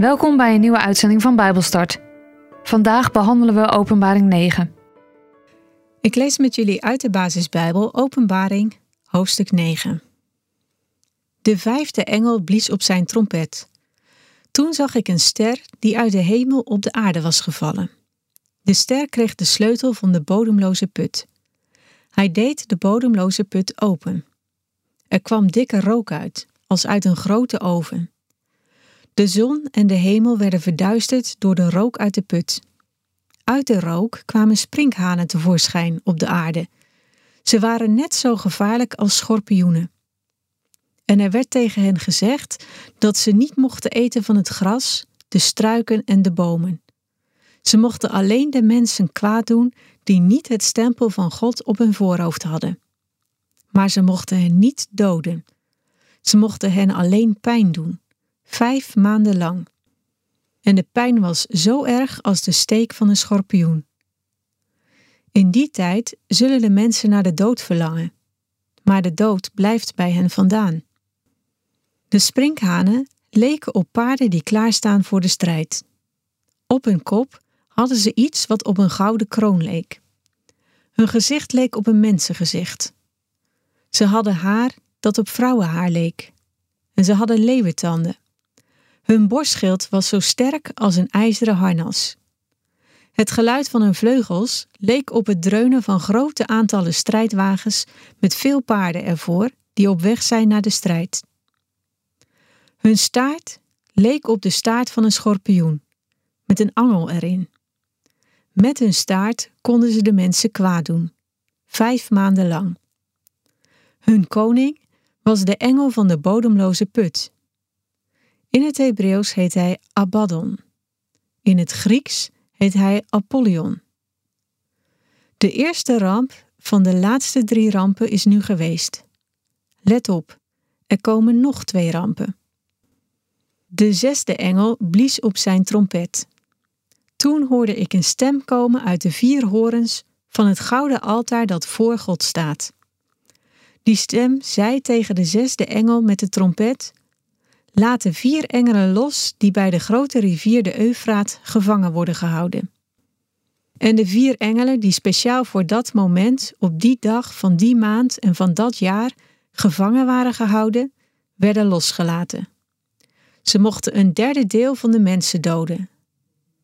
Welkom bij een nieuwe uitzending van Bijbelstart. Vandaag behandelen we Openbaring 9. Ik lees met jullie uit de basisbijbel Openbaring, hoofdstuk 9. De vijfde engel blies op zijn trompet. Toen zag ik een ster die uit de hemel op de aarde was gevallen. De ster kreeg de sleutel van de bodemloze put. Hij deed de bodemloze put open. Er kwam dikke rook uit, als uit een grote oven. De zon en de hemel werden verduisterd door de rook uit de put. Uit de rook kwamen sprinkhanen tevoorschijn op de aarde. Ze waren net zo gevaarlijk als schorpioenen. En er werd tegen hen gezegd dat ze niet mochten eten van het gras, de struiken en de bomen. Ze mochten alleen de mensen kwaad doen die niet het stempel van God op hun voorhoofd hadden. Maar ze mochten hen niet doden. Ze mochten hen alleen pijn doen vijf maanden lang. En de pijn was zo erg als de steek van een schorpioen. In die tijd zullen de mensen naar de dood verlangen, maar de dood blijft bij hen vandaan. De sprinkhanen leken op paarden die klaarstaan voor de strijd. Op hun kop hadden ze iets wat op een gouden kroon leek. Hun gezicht leek op een mensengezicht. Ze hadden haar dat op vrouwenhaar leek. En ze hadden leeuwentanden. Hun borstschild was zo sterk als een ijzeren harnas. Het geluid van hun vleugels leek op het dreunen van grote aantallen strijdwagens met veel paarden ervoor die op weg zijn naar de strijd. Hun staart leek op de staart van een schorpioen, met een angel erin. Met hun staart konden ze de mensen kwaad doen, vijf maanden lang. Hun koning was de engel van de bodemloze put, in het Hebreeuws heet hij Abaddon. In het Grieks heet hij Apollyon. De eerste ramp van de laatste drie rampen is nu geweest. Let op, er komen nog twee rampen. De zesde engel blies op zijn trompet. Toen hoorde ik een stem komen uit de vier horens van het gouden altaar dat voor God staat. Die stem zei tegen de zesde engel met de trompet: Laat de vier engelen los die bij de grote rivier de Eufraat gevangen worden gehouden. En de vier engelen die speciaal voor dat moment, op die dag van die maand en van dat jaar gevangen waren gehouden, werden losgelaten. Ze mochten een derde deel van de mensen doden.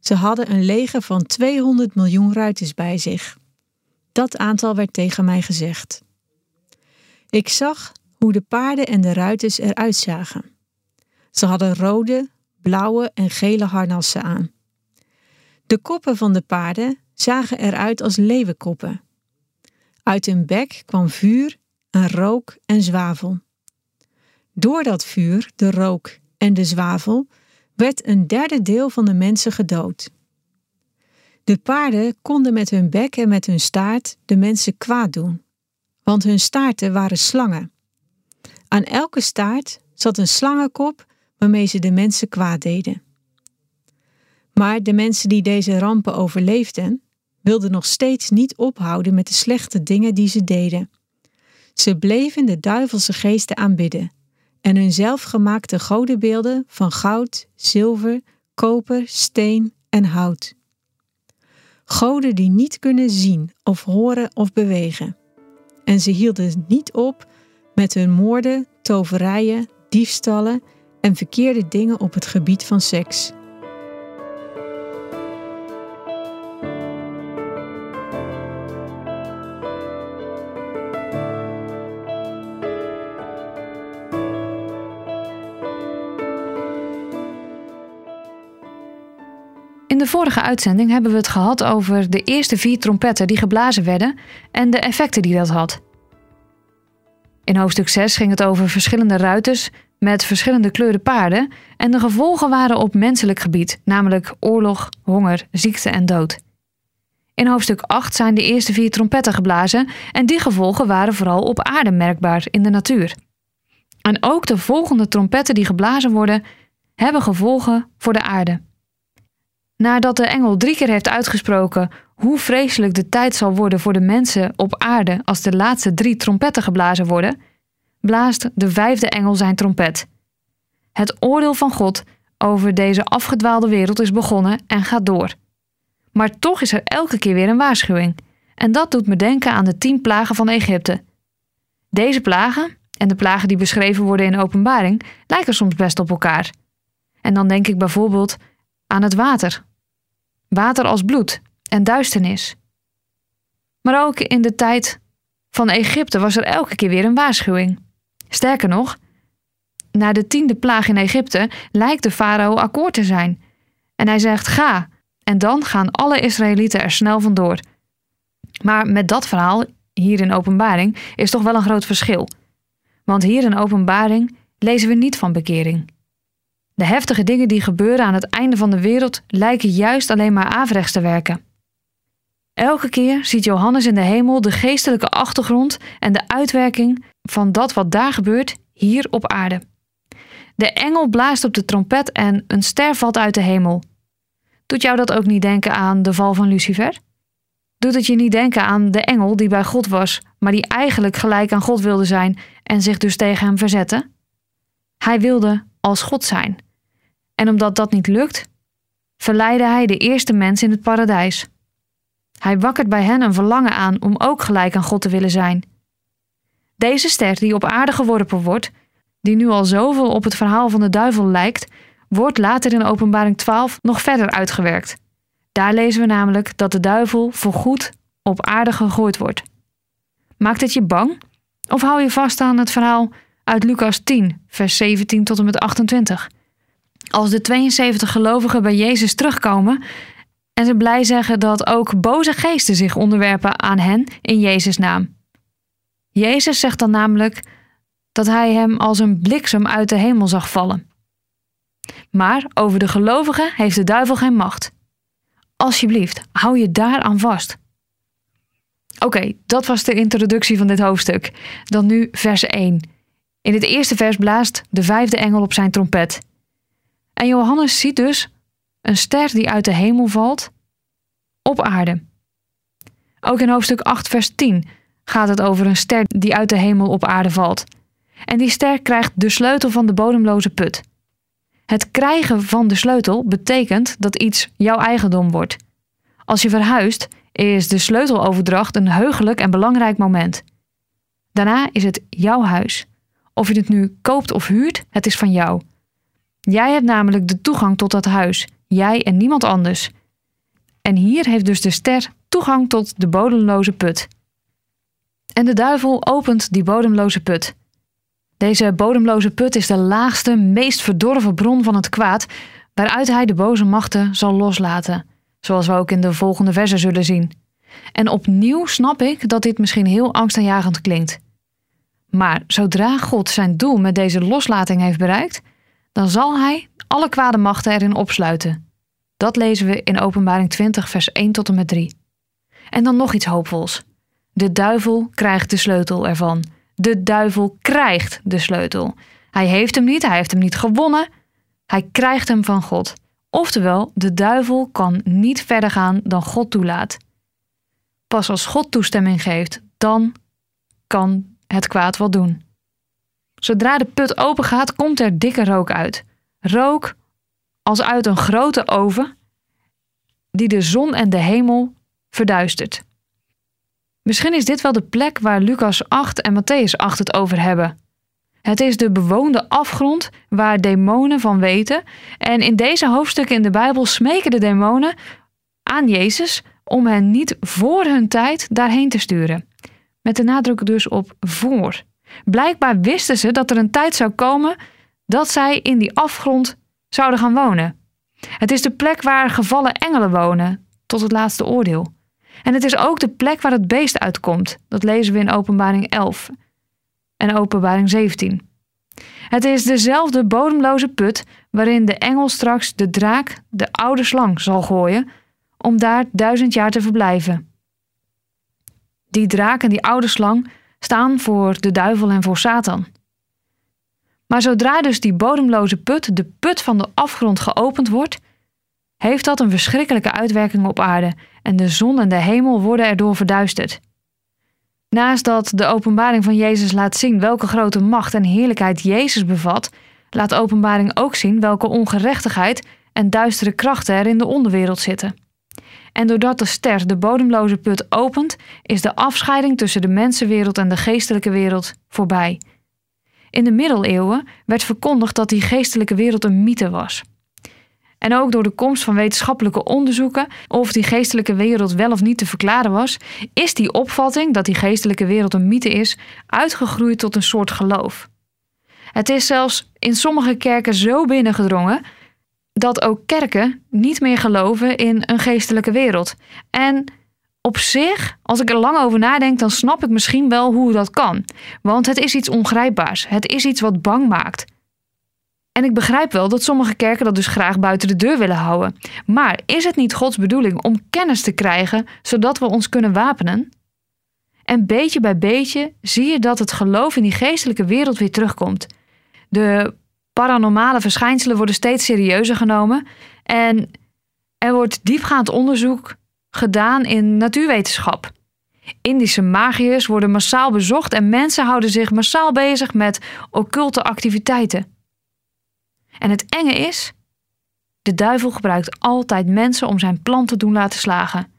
Ze hadden een leger van 200 miljoen ruiters bij zich. Dat aantal werd tegen mij gezegd. Ik zag hoe de paarden en de ruiters eruit zagen. Ze hadden rode, blauwe en gele harnassen aan. De koppen van de paarden zagen eruit als leeuwenkoppen. Uit hun bek kwam vuur en rook en zwavel. Door dat vuur, de rook en de zwavel werd een derde deel van de mensen gedood. De paarden konden met hun bek en met hun staart de mensen kwaad doen, want hun staarten waren slangen. Aan elke staart zat een slangenkop waarmee ze de mensen kwaad deden. Maar de mensen die deze rampen overleefden, wilden nog steeds niet ophouden met de slechte dingen die ze deden. Ze bleven de duivelse geesten aanbidden en hun zelfgemaakte godenbeelden van goud, zilver, koper, steen en hout. Goden die niet kunnen zien of horen of bewegen. En ze hielden niet op met hun moorden, toverijen, diefstallen en verkeerde dingen op het gebied van seks. In de vorige uitzending hebben we het gehad over de eerste vier trompetten die geblazen werden en de effecten die dat had. In hoofdstuk 6 ging het over verschillende ruiters met verschillende kleuren paarden en de gevolgen waren op menselijk gebied, namelijk oorlog, honger, ziekte en dood. In hoofdstuk 8 zijn de eerste vier trompetten geblazen en die gevolgen waren vooral op aarde merkbaar in de natuur. En ook de volgende trompetten die geblazen worden, hebben gevolgen voor de aarde. Nadat de engel drie keer heeft uitgesproken hoe vreselijk de tijd zal worden voor de mensen op aarde als de laatste drie trompetten geblazen worden, blaast de vijfde engel zijn trompet. Het oordeel van God over deze afgedwaalde wereld is begonnen en gaat door. Maar toch is er elke keer weer een waarschuwing. En dat doet me denken aan de tien plagen van Egypte. Deze plagen, en de plagen die beschreven worden in openbaring, lijken soms best op elkaar. En dan denk ik bijvoorbeeld aan het water. Water als bloed en duisternis. Maar ook in de tijd van Egypte was er elke keer weer een waarschuwing. Sterker nog, na de tiende plaag in Egypte lijkt de farao akkoord te zijn. En hij zegt: Ga. En dan gaan alle Israëlieten er snel vandoor. Maar met dat verhaal, hier in Openbaring, is toch wel een groot verschil. Want hier in Openbaring lezen we niet van bekering. De heftige dingen die gebeuren aan het einde van de wereld lijken juist alleen maar averechts te werken. Elke keer ziet Johannes in de hemel de geestelijke achtergrond en de uitwerking van dat wat daar gebeurt hier op aarde. De engel blaast op de trompet en een ster valt uit de hemel. Doet jou dat ook niet denken aan de val van Lucifer? Doet het je niet denken aan de engel die bij God was, maar die eigenlijk gelijk aan God wilde zijn en zich dus tegen hem verzette? Hij wilde als God zijn. En omdat dat niet lukt, verleidde hij de eerste mens in het paradijs. Hij wakkert bij hen een verlangen aan om ook gelijk aan God te willen zijn. Deze ster die op aarde geworpen wordt, die nu al zoveel op het verhaal van de duivel lijkt, wordt later in Openbaring 12 nog verder uitgewerkt. Daar lezen we namelijk dat de duivel voorgoed op aarde gegooid wordt. Maakt het je bang? Of hou je vast aan het verhaal uit Lucas 10, vers 17 tot en met 28? Als de 72 gelovigen bij Jezus terugkomen en ze blij zeggen dat ook boze geesten zich onderwerpen aan hen in Jezus' naam. Jezus zegt dan namelijk dat hij hem als een bliksem uit de hemel zag vallen. Maar over de gelovigen heeft de duivel geen macht. Alsjeblieft, hou je daar aan vast. Oké, dat was de introductie van dit hoofdstuk. Dan nu vers 1. In het eerste vers blaast de vijfde engel op zijn trompet. En Johannes ziet dus een ster die uit de hemel valt op aarde. Ook in hoofdstuk 8, vers 10 gaat het over een ster die uit de hemel op aarde valt. En die ster krijgt de sleutel van de bodemloze put. Het krijgen van de sleutel betekent dat iets jouw eigendom wordt. Als je verhuist, is de sleuteloverdracht een heugelijk en belangrijk moment. Daarna is het jouw huis. Of je het nu koopt of huurt, het is van jou. Jij hebt namelijk de toegang tot dat huis, jij en niemand anders. En hier heeft dus de ster toegang tot de bodemloze put. En de duivel opent die bodemloze put. Deze bodemloze put is de laagste, meest verdorven bron van het kwaad, waaruit hij de boze machten zal loslaten, zoals we ook in de volgende versen zullen zien. En opnieuw snap ik dat dit misschien heel angstaanjagend klinkt. Maar zodra God zijn doel met deze loslating heeft bereikt, dan zal hij alle kwade machten erin opsluiten. Dat lezen we in Openbaring 20, vers 1 tot en met 3. En dan nog iets hoopvols. De duivel krijgt de sleutel ervan. De duivel krijgt de sleutel. Hij heeft hem niet, hij heeft hem niet gewonnen. Hij krijgt hem van God. Oftewel, de duivel kan niet verder gaan dan God toelaat. Pas als God toestemming geeft, dan kan het kwaad wat doen. Zodra de put open gaat, komt er dikke rook uit. Rook als uit een grote oven die de zon en de hemel verduistert. Misschien is dit wel de plek waar Lucas 8 en Matthäus 8 het over hebben. Het is de bewoonde afgrond waar demonen van weten. En in deze hoofdstukken in de Bijbel smeken de demonen aan Jezus om hen niet voor hun tijd daarheen te sturen. Met de nadruk dus op voor. Blijkbaar wisten ze dat er een tijd zou komen dat zij in die afgrond zouden gaan wonen. Het is de plek waar gevallen engelen wonen, tot het laatste oordeel. En het is ook de plek waar het beest uitkomt. Dat lezen we in Openbaring 11 en Openbaring 17. Het is dezelfde bodemloze put waarin de engel straks de draak, de oude slang, zal gooien om daar duizend jaar te verblijven. Die draak en die oude slang staan voor de duivel en voor Satan. Maar zodra dus die bodemloze put, de put van de afgrond, geopend wordt, heeft dat een verschrikkelijke uitwerking op aarde en de zon en de hemel worden erdoor verduisterd. Naast dat de openbaring van Jezus laat zien welke grote macht en heerlijkheid Jezus bevat, laat Openbaring ook zien welke ongerechtigheid en duistere krachten er in de onderwereld zitten. En doordat de ster de bodemloze put opent, is de afscheiding tussen de mensenwereld en de geestelijke wereld voorbij. In de middeleeuwen werd verkondigd dat die geestelijke wereld een mythe was. En ook door de komst van wetenschappelijke onderzoeken of die geestelijke wereld wel of niet te verklaren was, is die opvatting dat die geestelijke wereld een mythe is, uitgegroeid tot een soort geloof. Het is zelfs in sommige kerken zo binnengedrongen dat ook kerken niet meer geloven in een geestelijke wereld. En op zich, als ik er lang over nadenk, dan snap ik misschien wel hoe dat kan. Want het is iets ongrijpbaars. Het is iets wat bang maakt. En ik begrijp wel dat sommige kerken dat dus graag buiten de deur willen houden. Maar is het niet Gods bedoeling om kennis te krijgen zodat we ons kunnen wapenen? En beetje bij beetje zie je dat het geloof in die geestelijke wereld weer terugkomt. De paranormale verschijnselen worden steeds serieuzer genomen en er wordt diepgaand onderzoek gedaan in natuurwetenschap. Indische magiërs worden massaal bezocht en mensen houden zich massaal bezig met occulte activiteiten. En het enge is, de duivel gebruikt altijd mensen om zijn plan te doen laten slagen.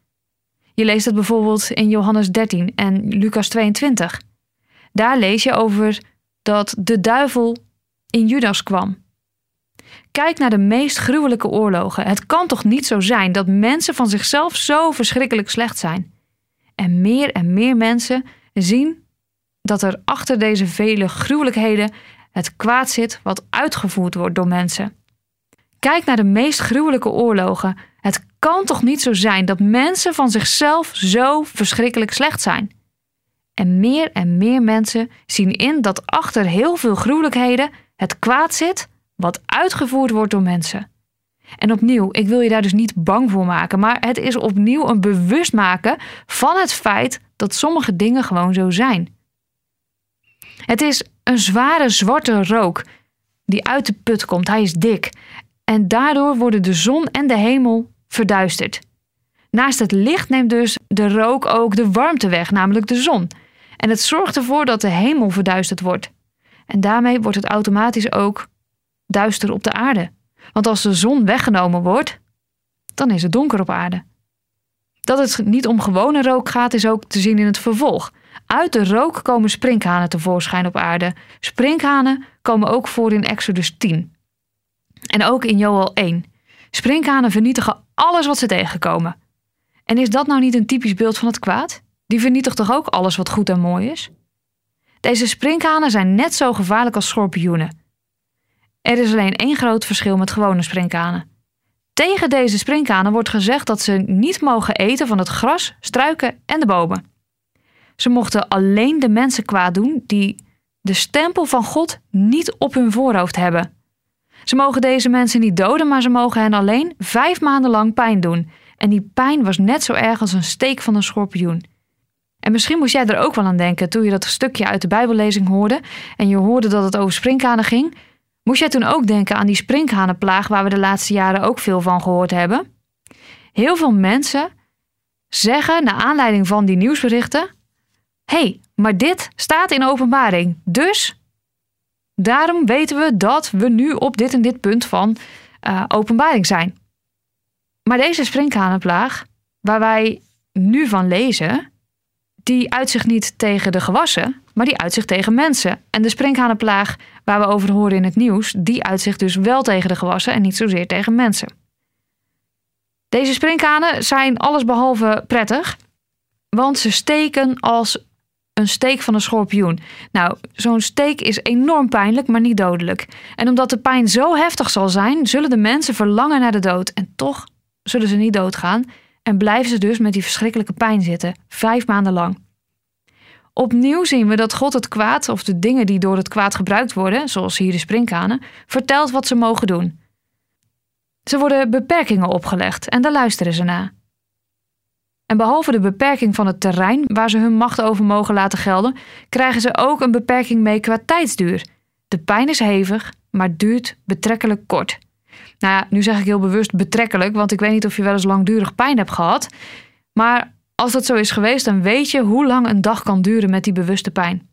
Je leest het bijvoorbeeld in Johannes 13 en Lucas 22. Daar lees je over dat de duivel in Judas kwam. Kijk naar de meest gruwelijke oorlogen. Het kan toch niet zo zijn dat mensen van zichzelf zo verschrikkelijk slecht zijn? En meer en meer mensen zien dat er achter deze vele gruwelijkheden het kwaad zit wat uitgevoerd wordt door mensen. Kijk naar de meest gruwelijke oorlogen. Het kan toch niet zo zijn dat mensen van zichzelf zo verschrikkelijk slecht zijn? En meer en meer mensen zien in dat achter heel veel gruwelijkheden het kwaad zit wat uitgevoerd wordt door mensen. En opnieuw, ik wil je daar dus niet bang voor maken, maar het is opnieuw een bewustmaken van het feit dat sommige dingen gewoon zo zijn. Het is een zware zwarte rook die uit de put komt. Hij is dik. En daardoor worden de zon en de hemel verduisterd. Naast het licht neemt dus de rook ook de warmte weg, namelijk de zon. En het zorgt ervoor dat de hemel verduisterd wordt. En daarmee wordt het automatisch ook duister op de aarde. Want als de zon weggenomen wordt, dan is het donker op aarde. Dat het niet om gewone rook gaat, is ook te zien in het vervolg. Uit de rook komen sprinkhanen tevoorschijn op aarde. Sprinkhanen komen ook voor in Exodus 10. En ook in Joel 1. Sprinkhanen vernietigen alles wat ze tegenkomen. En is dat nou niet een typisch beeld van het kwaad? Die vernietigt toch ook alles wat goed en mooi is? Deze sprinkhanen zijn net zo gevaarlijk als schorpioenen. Er is alleen één groot verschil met gewone sprinkhanen. Tegen deze sprinkhanen wordt gezegd dat ze niet mogen eten van het gras, struiken en de bomen. Ze mochten alleen de mensen kwaad doen die de stempel van God niet op hun voorhoofd hebben. Ze mogen deze mensen niet doden, maar ze mogen hen alleen vijf maanden lang pijn doen. En die pijn was net zo erg als een steek van een schorpioen. En misschien moest jij er ook wel aan denken toen je dat stukje uit de Bijbellezing hoorde en je hoorde dat het over sprinkhanen ging. Moest jij toen ook denken aan die sprinkhanenplaag waar we de laatste jaren ook veel van gehoord hebben? Heel veel mensen zeggen naar aanleiding van die nieuwsberichten: hey, maar dit staat in openbaring. Dus daarom weten we dat we nu op dit en dit punt van uh, openbaring zijn. Maar deze sprinkhanenplaag, waar wij nu van lezen, die uitzicht niet tegen de gewassen, maar die uitzicht tegen mensen. En de sprinkhanenplaag waar we over horen in het nieuws, die uitzicht dus wel tegen de gewassen en niet zozeer tegen mensen. Deze sprinkhanen zijn allesbehalve prettig, want ze steken als een steek van een schorpioen. Nou, zo'n steek is enorm pijnlijk, maar niet dodelijk. En omdat de pijn zo heftig zal zijn, zullen de mensen verlangen naar de dood. En toch zullen ze niet doodgaan en blijven ze dus met die verschrikkelijke pijn zitten, vijf maanden lang. Opnieuw zien we dat God het kwaad, of de dingen die door het kwaad gebruikt worden, zoals hier de sprinkhanen, vertelt wat ze mogen doen. Ze worden beperkingen opgelegd en daar luisteren ze naar. En behalve de beperking van het terrein waar ze hun macht over mogen laten gelden, krijgen ze ook een beperking mee qua tijdsduur. De pijn is hevig, maar duurt betrekkelijk kort. Nou ja, nu zeg ik heel bewust betrekkelijk, want ik weet niet of je wel eens langdurig pijn hebt gehad. Maar als dat zo is geweest, dan weet je hoe lang een dag kan duren met die bewuste pijn.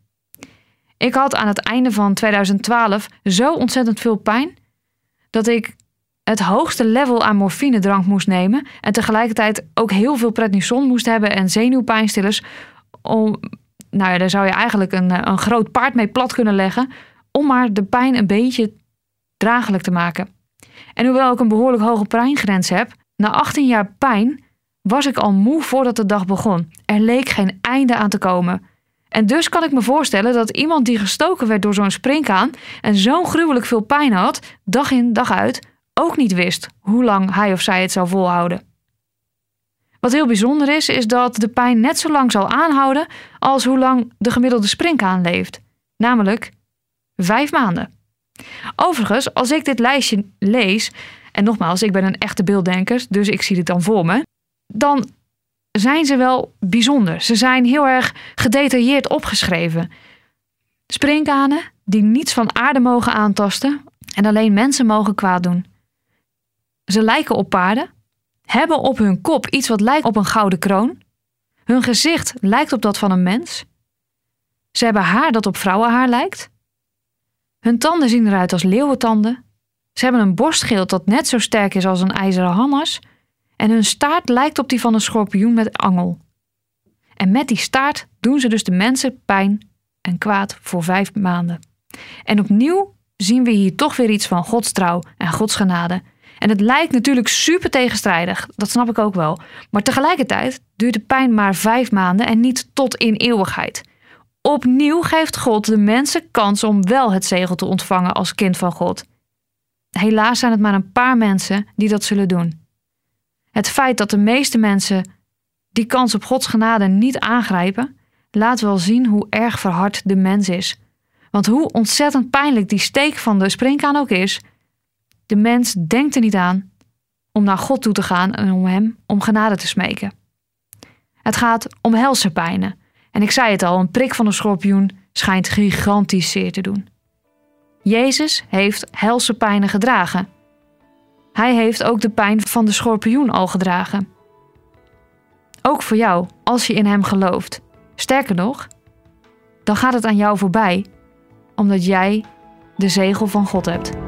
Ik had aan het einde van 2012 zo ontzettend veel pijn dat ik het hoogste level aan morfinedrank moest nemen en tegelijkertijd ook heel veel prednison moest hebben en zenuwpijnstillers. Om, nou ja, daar zou je eigenlijk een, een groot paard mee plat kunnen leggen om maar de pijn een beetje draaglijk te maken. En hoewel ik een behoorlijk hoge pijngrens heb, na 18 jaar pijn was ik al moe voordat de dag begon. Er leek geen einde aan te komen. En dus kan ik me voorstellen dat iemand die gestoken werd door zo'n springkaan en zo'n gruwelijk veel pijn had, dag in dag uit, ook niet wist hoe lang hij of zij het zou volhouden. Wat heel bijzonder is, is dat de pijn net zo lang zal aanhouden als hoe lang de gemiddelde springkaan leeft, namelijk vijf maanden. Overigens, als ik dit lijstje lees, en nogmaals, ik ben een echte beelddenker, dus ik zie dit dan voor me, dan zijn ze wel bijzonder. Ze zijn heel erg gedetailleerd opgeschreven. Springkanen die niets van aarde mogen aantasten en alleen mensen mogen kwaad doen. Ze lijken op paarden, hebben op hun kop iets wat lijkt op een gouden kroon. Hun gezicht lijkt op dat van een mens. Ze hebben haar dat op vrouwenhaar lijkt. Hun tanden zien eruit als leeuwentanden. Ze hebben een borstgeeld dat net zo sterk is als een ijzeren hammas. En hun staart lijkt op die van een schorpioen met angel. En met die staart doen ze dus de mensen pijn en kwaad voor vijf maanden. En opnieuw zien we hier toch weer iets van Gods trouw en Gods genade. En het lijkt natuurlijk super tegenstrijdig, dat snap ik ook wel. Maar tegelijkertijd duurt de pijn maar vijf maanden en niet tot in eeuwigheid. Opnieuw geeft God de mensen kans om wel het zegel te ontvangen als kind van God. Helaas zijn het maar een paar mensen die dat zullen doen. Het feit dat de meeste mensen die kans op Gods genade niet aangrijpen, laat wel zien hoe erg verhard de mens is. Want hoe ontzettend pijnlijk die steek van de springkaan ook is, de mens denkt er niet aan om naar God toe te gaan en om hem om genade te smeken. Het gaat om helse pijnen. En ik zei het al, een prik van een schorpioen schijnt gigantisch zeer te doen. Jezus heeft helse pijnen gedragen. Hij heeft ook de pijn van de schorpioen al gedragen. Ook voor jou, als je in hem gelooft. Sterker nog, dan gaat het aan jou voorbij, omdat jij de zegel van God hebt.